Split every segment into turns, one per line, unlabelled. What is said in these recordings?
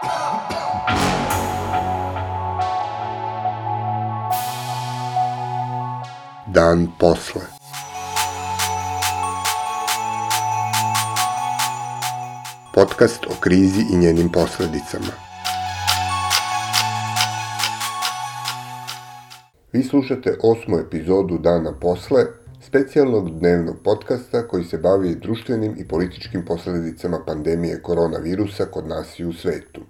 Dan posle. Podcast o krizi i njenim posledicama. Vi slušate osmu epizodu Dana posle, specijalnog dnevnog podcasta koji se bavi društvenim i političkim posledicama pandemije koronavirusa kod nas i u svetu.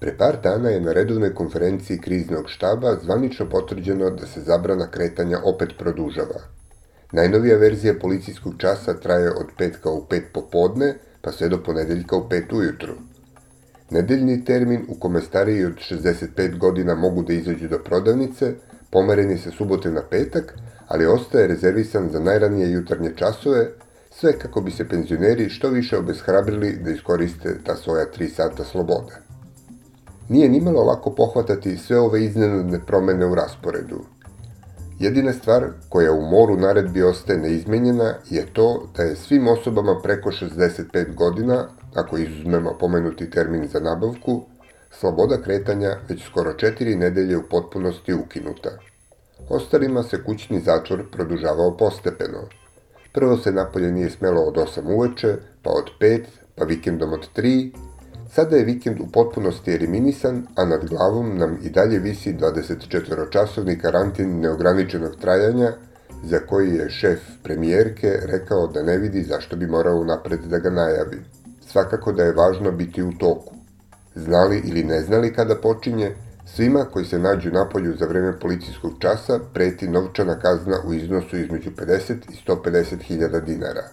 Pre par dana je na redovnoj konferenciji kriznog štaba zvanično potvrđeno da se zabrana kretanja opet produžava. Najnovija verzija policijskog časa traje od petka u pet popodne, pa sve do ponedeljka u pet ujutru. Nedeljni termin u kome stariji od 65 godina mogu da izađu do prodavnice, pomeren je sa subote na petak, ali ostaje rezervisan za najranije jutarnje časove, sve kako bi se penzioneri što više obeshrabrili da iskoriste ta svoja 3 sata slobode. Nije nimalo lako pohvatati sve ove iznenadne promene u rasporedu. Jedina stvar koja u moru naredbi ostaje neizmenjena je to da je svim osobama preko 65 godina, ako izuzmemo pomenuti termin za nabavku, sloboda kretanja već skoro četiri nedelje u potpunosti ukinuta. Ostalima se kućni zatvor produžavao postepeno. Prvo se napolje nije smelo od 8 uveče, pa od 5, pa vikendom od 3, Sada je vikend u potpunosti eliminisan, a nad glavom nam i dalje visi 24-časovni karantin neograničenog trajanja, za koji je šef premijerke rekao da ne vidi zašto bi morao napred da ga najavi. Svakako da je važno biti u toku. Znali ili ne znali kada počinje, svima koji se nađu napolju za vreme policijskog časa preti novčana kazna u iznosu između 50 i 150 hiljada dinara.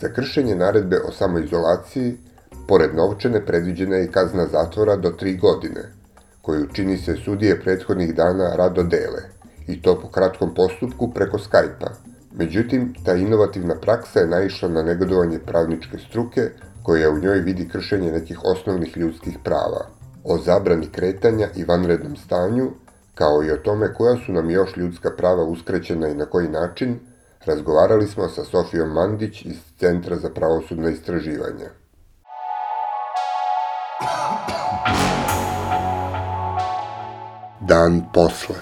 Za kršenje naredbe o samoizolaciji Pored novčane predviđena je kazna zatvora do 3 godine, koju čini se sudije prethodnih dana rado dele, i to po kratkom postupku preko Skype-a. Međutim, ta inovativna praksa je naišla na negodovanje pravničke struke, koja u njoj vidi kršenje nekih osnovnih ljudskih prava. O zabrani kretanja i vanrednom stanju, kao i o tome koja su nam još ljudska prava uskraćena i na koji način, razgovarali smo sa Sofijom Mandić iz Centra za pravosudna istraživanja. Dan posle.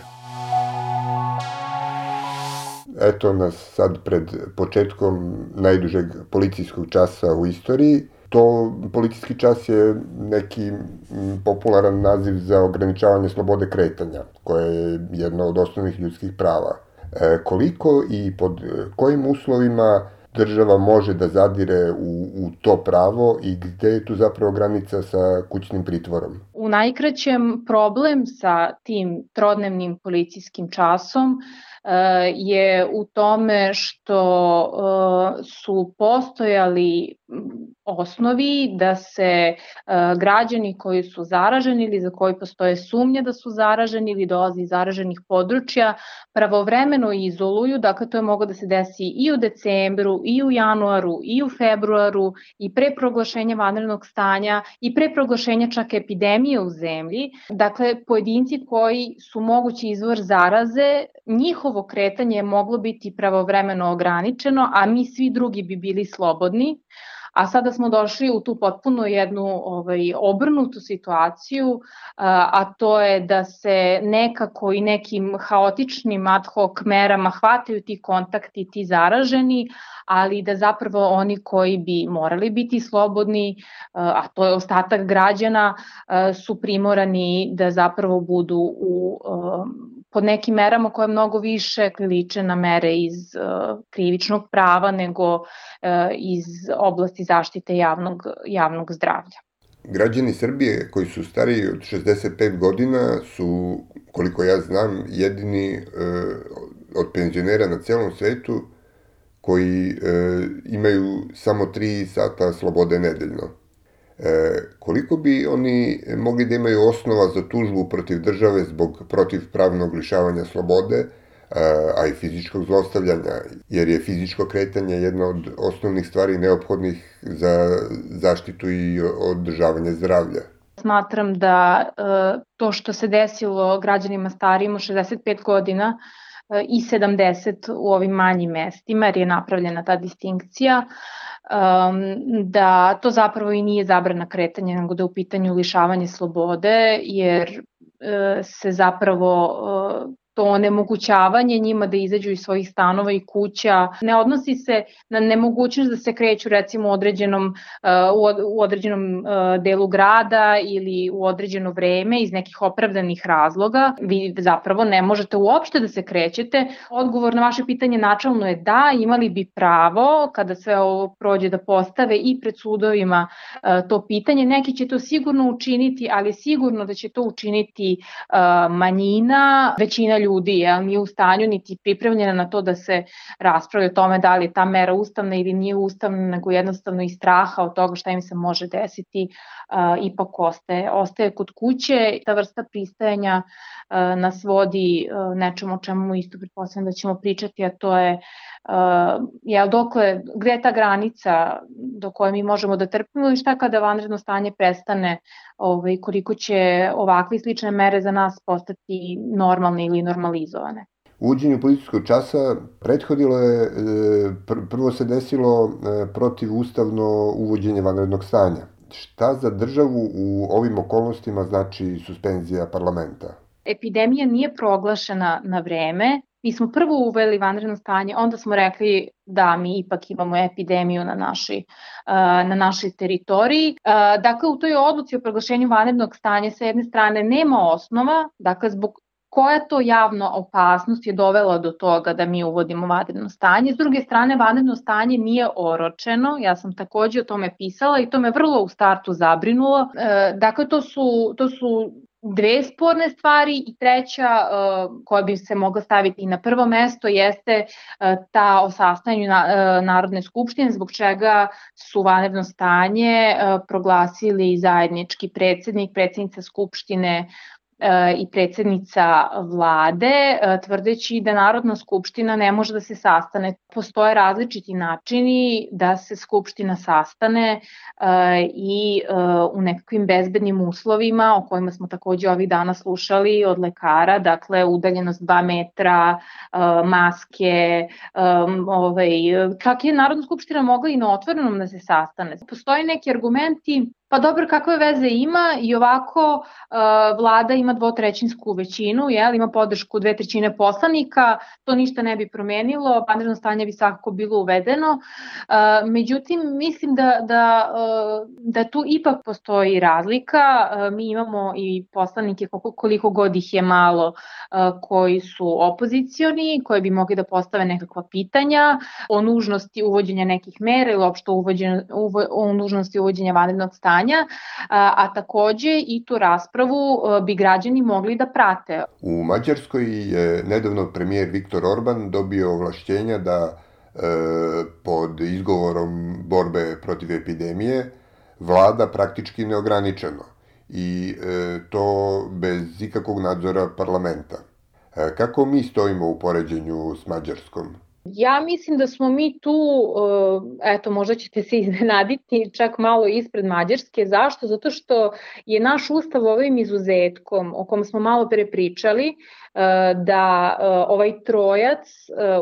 Eto nas sad pred početkom najdužeg policijskog časa u istoriji. To policijski čas je neki popularan naziv za ograničavanje slobode kretanja, koje je jedno od osnovnih ljudskih prava. E, koliko i pod kojim uslovima država može da zadire u, u to pravo i gde je tu zapravo granica sa kućnim pritvorom?
U najkraćem problem sa tim trodnevnim policijskim časom je u tome što eh, su postojali osnovi da se eh, građani koji su zaraženi ili za koji postoje sumnje da su zaraženi ili dolazi iz zaraženih područja pravovremeno izoluju, dakle to je mogo da se desi i u decembru, i u januaru, i u februaru, i pre proglašenja vanrednog stanja, i pre proglašenja čak epidemije u zemlji. Dakle, pojedinci koji su mogući izvor zaraze, njihov njihovo kretanje je moglo biti pravovremeno ograničeno, a mi svi drugi bi bili slobodni, a sada smo došli u tu potpuno jednu ovaj, obrnutu situaciju, a to je da se nekako i nekim haotičnim ad hoc merama hvataju ti kontakti, ti zaraženi, ali da zapravo oni koji bi morali biti slobodni, a to je ostatak građana, su primorani da zapravo budu u pod nekim merama koje mnogo više liče na mere iz krivičnog prava nego iz oblasti zaštite javnog, javnog zdravlja.
Građani Srbije koji su stariji od 65 godina su, koliko ja znam, jedini uh, od penzionera na celom svetu koji uh, imaju samo 3 sata slobode nedeljno. E, koliko bi oni mogli da imaju osnova za tužbu protiv države zbog protivpravnog lišavanja slobode, e, a i fizičkog zlostavljanja, jer je fizičko kretanje jedna od osnovnih stvari neophodnih za zaštitu i održavanje zdravlja.
Smatram da e, to što se desilo građanima starijim od 65 godina i 70 u ovim manjim mestima, jer je napravljena ta distinkcija, da to zapravo i nije zabrana kretanja, nego da je u pitanju lišavanje slobode, jer se zapravo to onemogućavanje njima da izađu iz svojih stanova i kuća ne odnosi se na nemogućnost da se kreću recimo u određenom, uh, u određenom uh, delu grada ili u određeno vreme iz nekih opravdanih razloga. Vi zapravo ne možete uopšte da se krećete. Odgovor na vaše pitanje načalno je da, imali bi pravo kada sve ovo prođe da postave i pred sudovima uh, to pitanje. Neki će to sigurno učiniti, ali sigurno da će to učiniti manjina, većina ljudi jel, nije u stanju niti pripremljena na to da se raspravlja o tome da li je ta mera ustavna ili nije ustavna, nego jednostavno i straha od toga šta im se može desiti, uh, ipak ostaje, ostaje kod kuće. Ta vrsta pristajanja uh, nas vodi uh, nečemu o čemu isto pretpostavljam da ćemo pričati, a to je uh, jel, dokle, gde je ta granica do koje mi možemo da trpimo i šta kada vanredno stanje prestane, ovaj, koliko će ovakve slične mere za nas postati normalne ili normalizovane.
Uđenju policijskog časa prethodilo je, e, prvo se desilo e, protivustavno uvođenje vanrednog stanja. Šta za državu u ovim okolnostima znači suspenzija parlamenta?
Epidemija nije proglašena na vreme, Mi smo prvo uveli vanredno stanje, onda smo rekli da mi ipak imamo epidemiju na našoj, na našoj teritoriji. Dakle, u toj odluci o proglašenju vanrednog stanja sa jedne strane nema osnova, dakle, zbog koja to javna opasnost je dovela do toga da mi uvodimo vanredno stanje. S druge strane, vanredno stanje nije oročeno, ja sam takođe o tome pisala i to me vrlo u startu zabrinulo. E, dakle, to su, to su dve sporne stvari i treća uh, koja bi se mogla staviti na prvo mesto jeste uh, ta o sastanju na, uh, Narodne skupštine zbog čega su vanredno stanje proglasili zajednički predsednik, predsednica skupštine E, i predsednica vlade, e, tvrdeći da Narodna skupština ne može da se sastane. Postoje različiti načini da se skupština sastane e, i u nekakvim bezbednim uslovima o kojima smo takođe ovih dana slušali od lekara, dakle udaljenost 2 metra, maske, ovaj, čak je Narodna skupština mogla i na otvorenom da se sastane. Postoje neki argumenti Pa dobro, kakve veze ima i ovako uh, vlada ima dvotrećinsku većinu, jel, ima podršku dve trećine poslanika, to ništa ne bi promenilo, vanredno stanje bi svakako bilo uvedeno. Uh, međutim, mislim da, da, uh, da tu ipak postoji razlika. Uh, mi imamo i poslanike koliko, koliko god ih je malo uh, koji su opozicioni, koji bi mogli da postave nekakva pitanja o nužnosti uvođenja nekih mera ili uopšte uvođenja, uvo, o nužnosti uvođenja vanrednog stanja stanja, a, takođe i tu raspravu bi građani mogli da prate.
U Mađarskoj je nedavno premijer Viktor Orban dobio ovlašćenja da e, pod izgovorom borbe protiv epidemije vlada praktički neograničeno i e, to bez ikakvog nadzora parlamenta. E, kako mi stojimo u poređenju s Mađarskom?
Ja mislim da smo mi tu, e, eto možda ćete se iznenaditi, čak malo ispred Mađarske. Zašto? Zato što je naš ustav ovim izuzetkom, o kom smo malo pre pričali, e, da e, ovaj trojac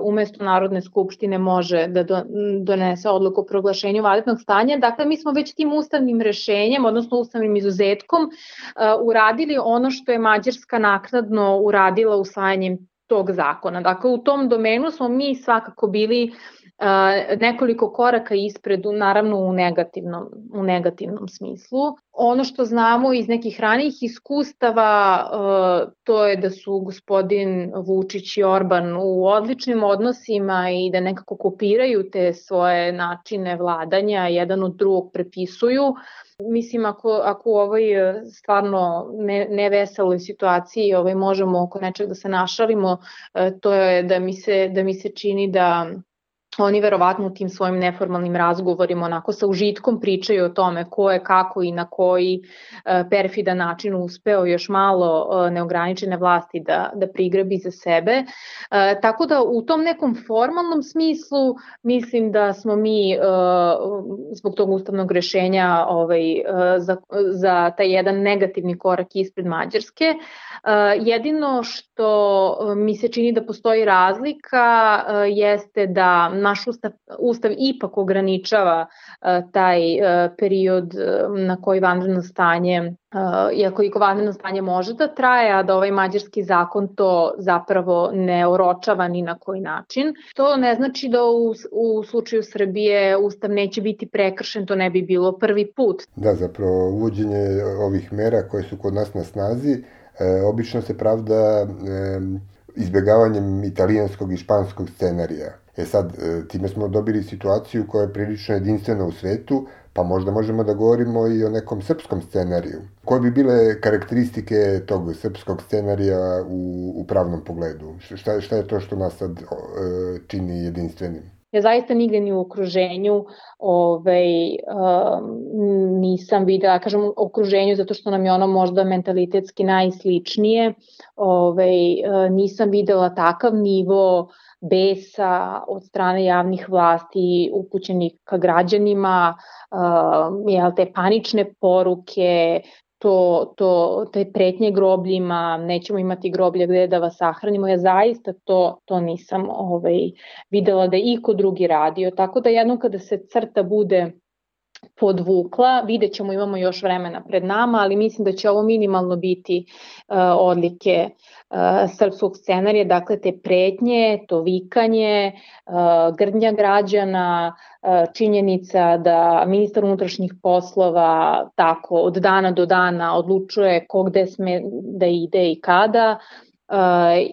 umesto Narodne skupštine može da donese odluku o proglašenju vanrednog stanja. Dakle, mi smo već tim ustavnim rešenjem, odnosno ustavnim izuzetkom, uradili ono što je Mađarska naknadno uradila usvajanjem tog zakona. Dakle, u tom domenu smo mi svakako bili nekoliko koraka ispred, naravno u negativnom, u negativnom smislu. Ono što znamo iz nekih ranijih iskustava, uh, to je da su gospodin Vučić i Orban u odličnim odnosima i da nekako kopiraju te svoje načine vladanja, jedan od drugog prepisuju. Mislim, ako, ako u ovoj e, stvarno ne, neveseloj situaciji ovaj, možemo oko nečeg da se našalimo, e, to je da mi se, da mi se čini da oni verovatno u tim svojim neformalnim razgovorima onako sa užitkom pričaju o tome ko je kako i na koji e, perfidan način uspeo još malo e, neograničene vlasti da, da prigrabi za sebe. E, tako da u tom nekom formalnom smislu mislim da smo mi zbog tog ustavnog rešenja ovaj, za, za taj jedan negativni korak ispred Mađarske. Jedino što mi se čini da postoji razlika jeste da naš ustav, ustav ipak ograničava uh, taj uh, period uh, na koji vanredno stanje iako i vanredno stanje može da traje, a da ovaj mađarski zakon to zapravo ne oročava ni na koji način. To ne znači da u, u slučaju Srbije ustav neće biti prekršen, to ne bi bilo prvi put.
Da, zapravo uvođenje ovih mera koje su kod nas na snazi, e, obično se pravda e, izbjegavanjem italijanskog i španskog scenarija. E sad, e, time smo dobili situaciju koja je prilično jedinstvena u svetu, pa možda možemo da govorimo i o nekom srpskom scenariju. Koje bi bile karakteristike tog srpskog scenarija u, u pravnom pogledu? Šta, šta je to što nas sad e, čini jedinstvenim?
Ja zaista nigde ni u okruženju ovaj, um, nisam videla, kažem u okruženju zato što nam je ono možda mentalitetski najsličnije, ovaj, nisam videla takav nivo besa od strane javnih vlasti upućenih ka građanima, uh, jel, te panične poruke, to, to, te pretnje grobljima, nećemo imati groblje gde da vas sahranimo, ja zaista to, to nisam ovaj, videla da iko drugi radio, tako da jednom kada se crta bude podvukla, vidjet ćemo, imamo još vremena pred nama, ali mislim da će ovo minimalno biti uh, odlike uh, srpskog scenarija, dakle te pretnje, to vikanje, uh, grdnja građana, činjenica da ministar unutrašnjih poslova tako od dana do dana odlučuje ko gde sme da ide i kada,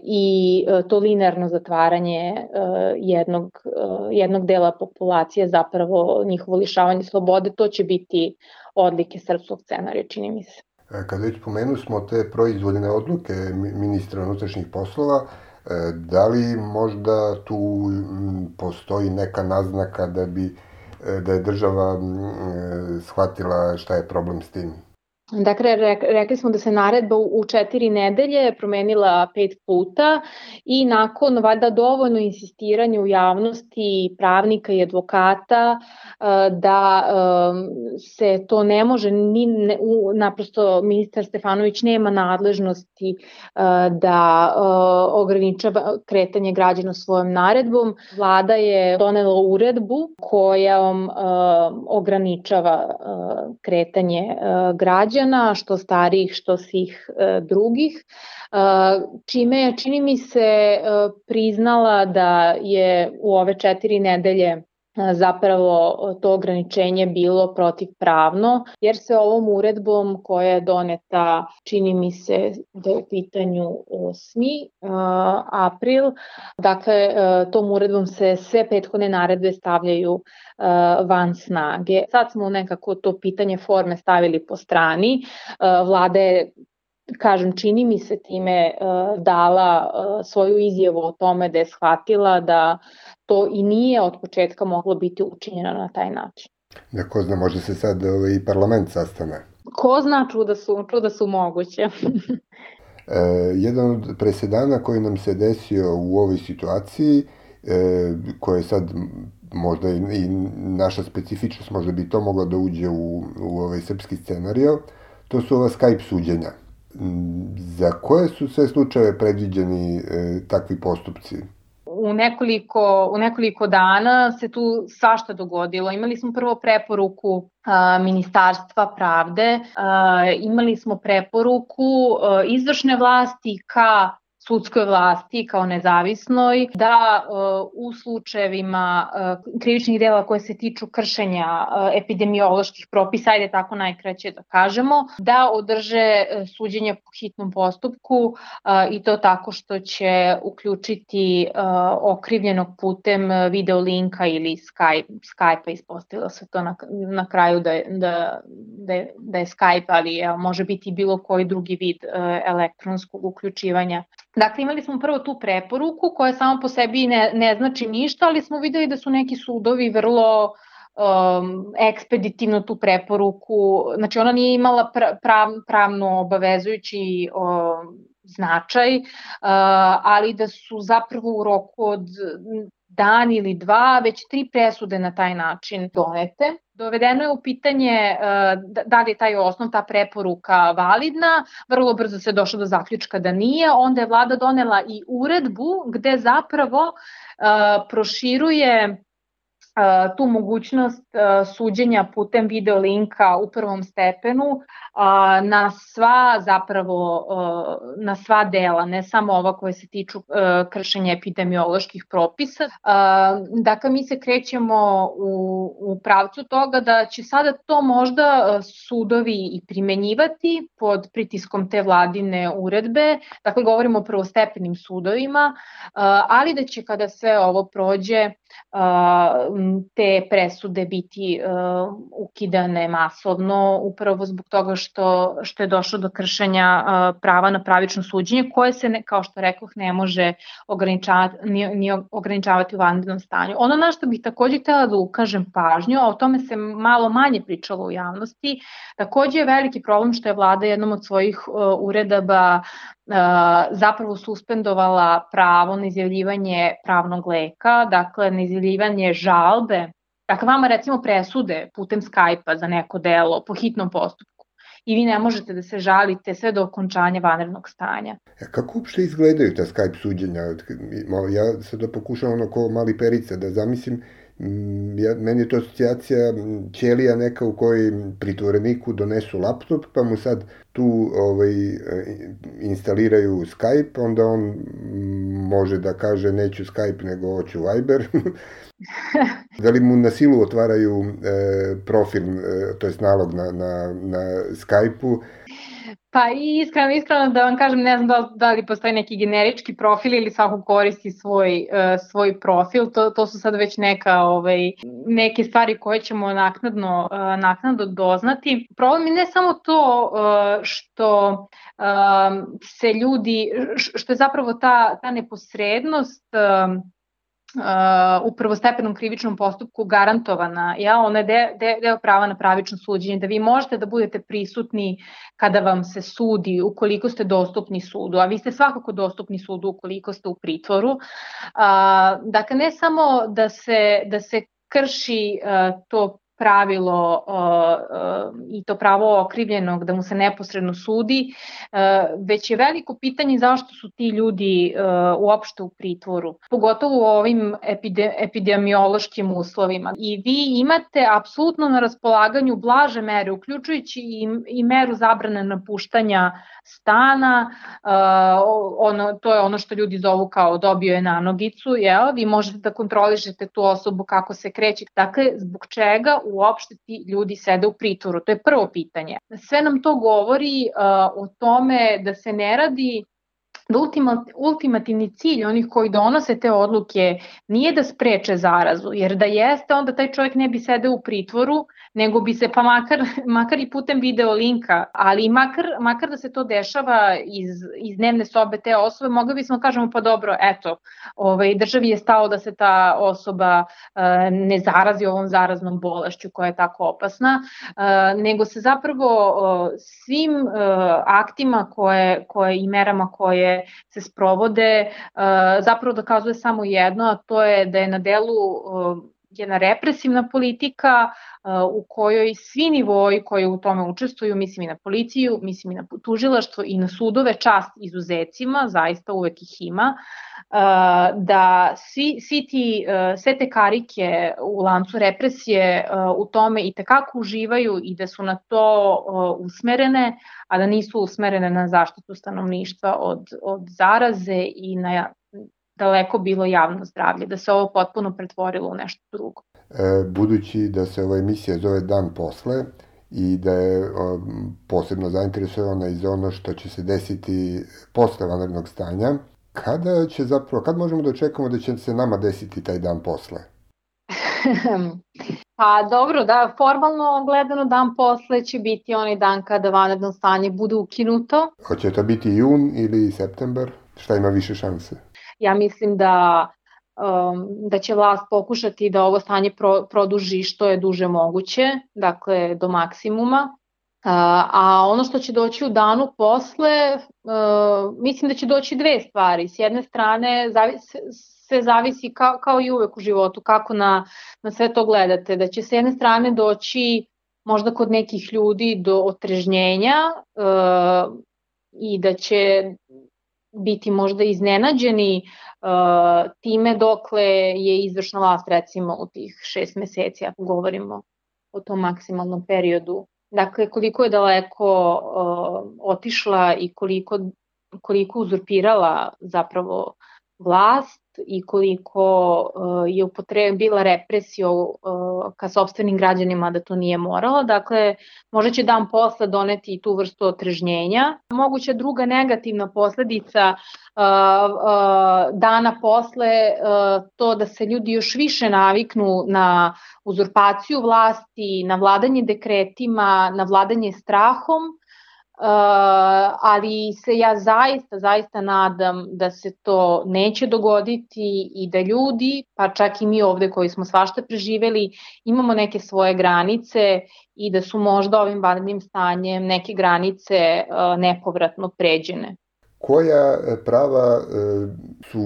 i e, to linearno zatvaranje e, jednog, e, jednog dela populacije, zapravo njihovo lišavanje slobode, to će biti odlike srpskog scenarija, čini mi se.
Kada već pomenu smo te proizvodne odluke ministra unutrašnjih poslova, da li možda tu postoji neka naznaka da bi da je država shvatila šta je problem s tim?
Dakle, rekli smo da se naredba u četiri nedelje promenila pet puta i nakon valjda dovoljno insistiranja u javnosti pravnika i advokata e, da se to ne može, ni, naprosto ministar Stefanović nema nadležnosti e, da e, ograničava kretanje građana svojom naredbom. Vlada je donela uredbu kojom ograničava kretanje građana građana, što starijih, što svih e, drugih, e, čime je, čini mi se, e, priznala da je u ove četiri nedelje zapravo to ograničenje bilo protivpravno, jer se ovom uredbom koja je doneta, čini mi se da je u pitanju 8. april, dakle tom uredbom se sve prethodne naredbe stavljaju van snage. Sad smo nekako to pitanje forme stavili po strani. Vlada je kažem, čini mi se time dala svoju izjavu o tome da je shvatila da to i nije od početka moglo biti učinjeno na taj način.
Da ko zna, možda se sad ovaj, i parlament sastane.
Ko zna, čuda su, čuda su moguće.
e, jedan od presedana koji nam se desio u ovoj situaciji, e, koje je sad možda i, i naša specifičnost, možda bi to moglo da uđe u, u ovaj srpski scenario, to su ova Skype suđenja. Za koje su sve slučajeve predviđeni e, takvi postupci?
u nekoliko, u nekoliko dana se tu svašta dogodilo. Imali smo prvo preporuku a, Ministarstva pravde, a, imali smo preporuku a, izvršne vlasti ka sudskoj vlasti kao nezavisnoj, da uh, u slučajevima uh, krivičnih dela koje se tiču kršenja uh, epidemioloških propisa, ajde tako najkraće da kažemo, da održe suđenje po hitnom postupku i to tako što će uključiti okrivljenog putem video linka ili Skype, Skype-a ispostavila se to na, na kraju da je, da, da, je, da je Skype, ali evo, može biti bilo koji drugi vid elektronskog uključivanja Dakle, imali smo prvo tu preporuku koja samo po sebi ne, ne znači ništa, ali smo videli da su neki sudovi vrlo um, ekspeditivno tu preporuku, znači ona nije imala prav, pravno obavezujući um, značaj, uh, ali da su zapravo u roku od dan ili dva već tri presude na taj način donete. Dovedeno je u pitanje uh, da li je taj osnov, ta preporuka validna, vrlo brzo se došlo do zaključka da nije, onda je vlada donela i uredbu gde zapravo uh, proširuje tu mogućnost suđenja putem video linka u prvom stepenu na sva zapravo na sva dela, ne samo ova koje se tiču kršenja epidemioloških propisa. Dakle, mi se krećemo u, u pravcu toga da će sada to možda sudovi i primenjivati pod pritiskom te vladine uredbe, dakle govorimo o prvostepenim sudovima, ali da će kada sve ovo prođe te presude biti ukidane masovno upravo zbog toga što što je došlo do kršenja prava na pravično suđenje koje se ne, kao što rekoh ne može ograničavati ni, ni ograničavati u vanrednom stanju. Ono na što bih takođe htela da ukažem pažnju, a o tome se malo manje pričalo u javnosti, takođe je veliki problem što je vlada jednom od svojih uredaba zapravo suspendovala pravo na izjavljivanje pravnog leka, dakle na izjavljivanje žalbe, dakle vama recimo presude putem Skype-a za neko delo po hitnom postupku i vi ne možete da se žalite sve do okončanja vanrednog stanja.
Ja, e, kako uopšte izgledaju ta Skype suđenja? Ja sad da pokušam ono ko mali perica da zamislim ja, meni je to asocijacija mm, ćelija neka u kojoj pritvoreniku donesu laptop, pa mu sad tu ovaj, instaliraju Skype, onda on mm, može da kaže neću Skype nego hoću Viber. da li mu na silu otvaraju e, profil, e, to je nalog na, na, na Skype-u
Pa iskreno, iskreno da vam kažem, ne znam da, da li postoji neki generički profil ili svako koristi svoj, uh, svoj profil, to, to su sad već neka, ovaj, neke stvari koje ćemo naknadno, uh, naknadno doznati. Problem je ne samo to uh, što uh, se ljudi, što je zapravo ta, ta neposrednost uh, u prvostepenom krivičnom postupku garantovana, ja, ona je de, de, deo prava na pravično suđenje, da vi možete da budete prisutni kada vam se sudi, ukoliko ste dostupni sudu, a vi ste svakako dostupni sudu ukoliko ste u pritvoru. Dakle, ne samo da se, da se krši to pravilo i to pravo okrivljenog da mu se neposredno sudi, uh, već je veliko pitanje zašto su ti ljudi uopšte u pritvoru, pogotovo u ovim epide, epidemiološkim uslovima. I vi imate apsolutno na raspolaganju blaže mere, uključujući i, i meru zabrane napuštanja stana, ono, to je ono što ljudi zovu kao dobio je nanogicu, jel? vi možete da kontrolišete tu osobu kako se kreće. Dakle, zbog čega uopšte ti ljudi sede u pritvoru? To je prvo pitanje. Sve nam to govori uh, o tome da se ne radi da ultimativni cilj onih koji donose te odluke nije da spreče zarazu, jer da jeste, onda taj čovjek ne bi sedeo u pritvoru, nego bi se pa makar, makar i putem video linka, ali makar, makar da se to dešava iz, iz dnevne sobe te osobe, mogli bismo da kažemo pa dobro, eto, ovaj, državi je stalo da se ta osoba uh, ne zarazi ovom zaraznom bolešću koja je tako opasna, uh, nego se zapravo svim uh, aktima koje, koje i merama koje se sprovode zapravo dokazuje samo jedno, a to je da je na delu jedna represivna politika uh, u kojoj svi nivoji koji u tome učestvuju, mislim i na policiju, mislim i na tužilaštvo i na sudove, čast izuzecima, zaista uvek ih ima, uh, da svi, svi ti, uh, sve te karike u lancu represije u tome i tekako uživaju i da su na to usmerene, a da nisu usmerene na zaštitu stanovništva od, od zaraze i na daleko bilo javno zdravlje, da se ovo potpuno pretvorilo u nešto drugo.
E, budući da se ova emisija zove Dan posle i da je o, posebno zainteresovana i za ono što će se desiti posle vanrednog stanja, kada će zapravo, kad možemo da očekamo da će se nama desiti taj dan posle?
pa dobro, da, formalno gledano dan posle će biti onaj dan kada vanredno stanje bude ukinuto.
Hoće to biti jun ili september? Šta ima više šanse?
Ja mislim da um, da će vlast pokušati da ovo stanje pro, produži što je duže moguće, dakle do maksimuma. A, a ono što će doći u danu posle, uh, mislim da će doći dve stvari. S jedne strane, sve zavisi kao, kao i uvek u životu, kako na, na sve to gledate. Da će s jedne strane doći možda kod nekih ljudi do otrežnjenja uh, i da će biti možda iznenađeni uh, time dokle je izvršna vlast recimo u tih šest meseci, ako govorimo o tom maksimalnom periodu. Dakle, koliko je daleko uh, otišla i koliko, koliko uzurpirala zapravo vlast i koliko uh, je upotrebila represiju uh, ka sobstvenim građanima da to nije morala. Dakle, možda će dan posle doneti tu vrstu otrežnjenja. Moguća druga negativna posledica uh, dana posle to da se ljudi još više naviknu na uzurpaciju vlasti, na vladanje dekretima, na vladanje strahom ali se ja zaista, zaista nadam da se to neće dogoditi i da ljudi, pa čak i mi ovde koji smo svašta preživeli, imamo neke svoje granice i da su možda ovim vanrednim stanjem neke granice uh, nepovratno pređene.
Koja prava uh, su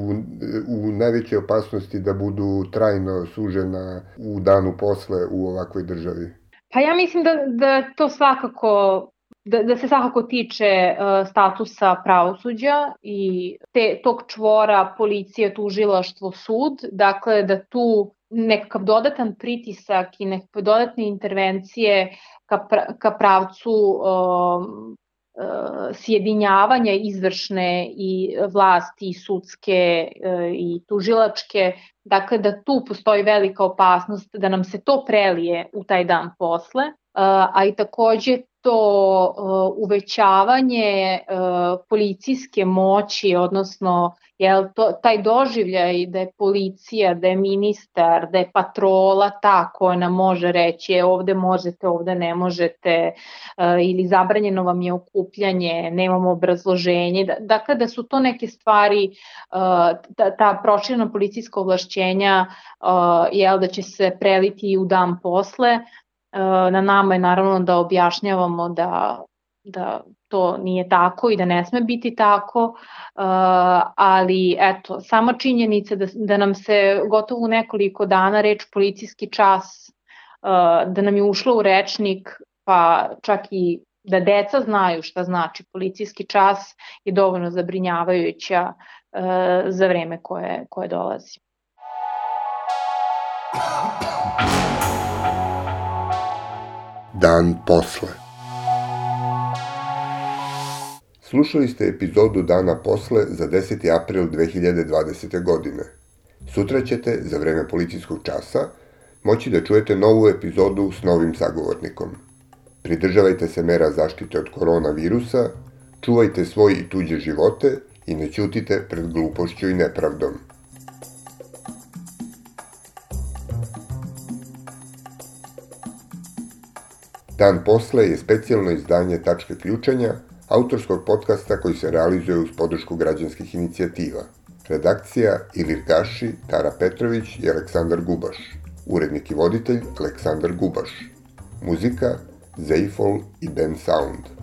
u najvećoj opasnosti da budu trajno sužena u danu posle u ovakvoj državi?
Pa ja mislim da, da to svakako da, da se svakako tiče uh, statusa pravosuđa i te, tog čvora policije, tužilaštvo, sud, dakle da tu nekakav dodatan pritisak i nekakve dodatne intervencije ka, pra, ka pravcu uh, uh, sjedinjavanja izvršne i vlasti i sudske uh, i tužilačke, dakle da tu postoji velika opasnost da nam se to prelije u taj dan posle, a i takođe to uh, uvećavanje uh, policijske moći, odnosno jel, to, taj doživljaj da je policija, da je ministar, da je patrola ta koja nam može reći je ovde možete, ovde ne možete uh, ili zabranjeno vam je okupljanje, nemamo obrazloženje. Da, dakle, da su to neke stvari, ta, ta proširena policijska ovlašćenja, jel, da će se preliti u dan posle, na nama je naravno da objašnjavamo da, da to nije tako i da ne sme biti tako, eh, ali eto, sama činjenica da, da nam se gotovo nekoliko dana reč policijski čas, eh, da nam je ušla u rečnik, pa čak i da deca znaju šta znači policijski čas je dovoljno zabrinjavajuća za vreme koje, koje dolazi.
Dan posle. Slušali ste epizodu Dana posle za 10. april 2020. godine. Sutra ćete, za vreme policijskog časa, moći da čujete novu epizodu s novim sagovornikom. Pridržavajte se mera zaštite od koronavirusa, čuvajte svoj i tuđe živote i ne ćutite pred glupošću i nepravdom. Dan posle je specijalno izdanje Tačke ključanja, autorskog podcasta koji se realizuje uz podršku građanskih inicijativa. Redakcija Ilir Gaši, Tara Petrović i Aleksandar Gubaš. Urednik i voditelj Aleksandar Gubaš. Muzika Zeifol i Ben Sound.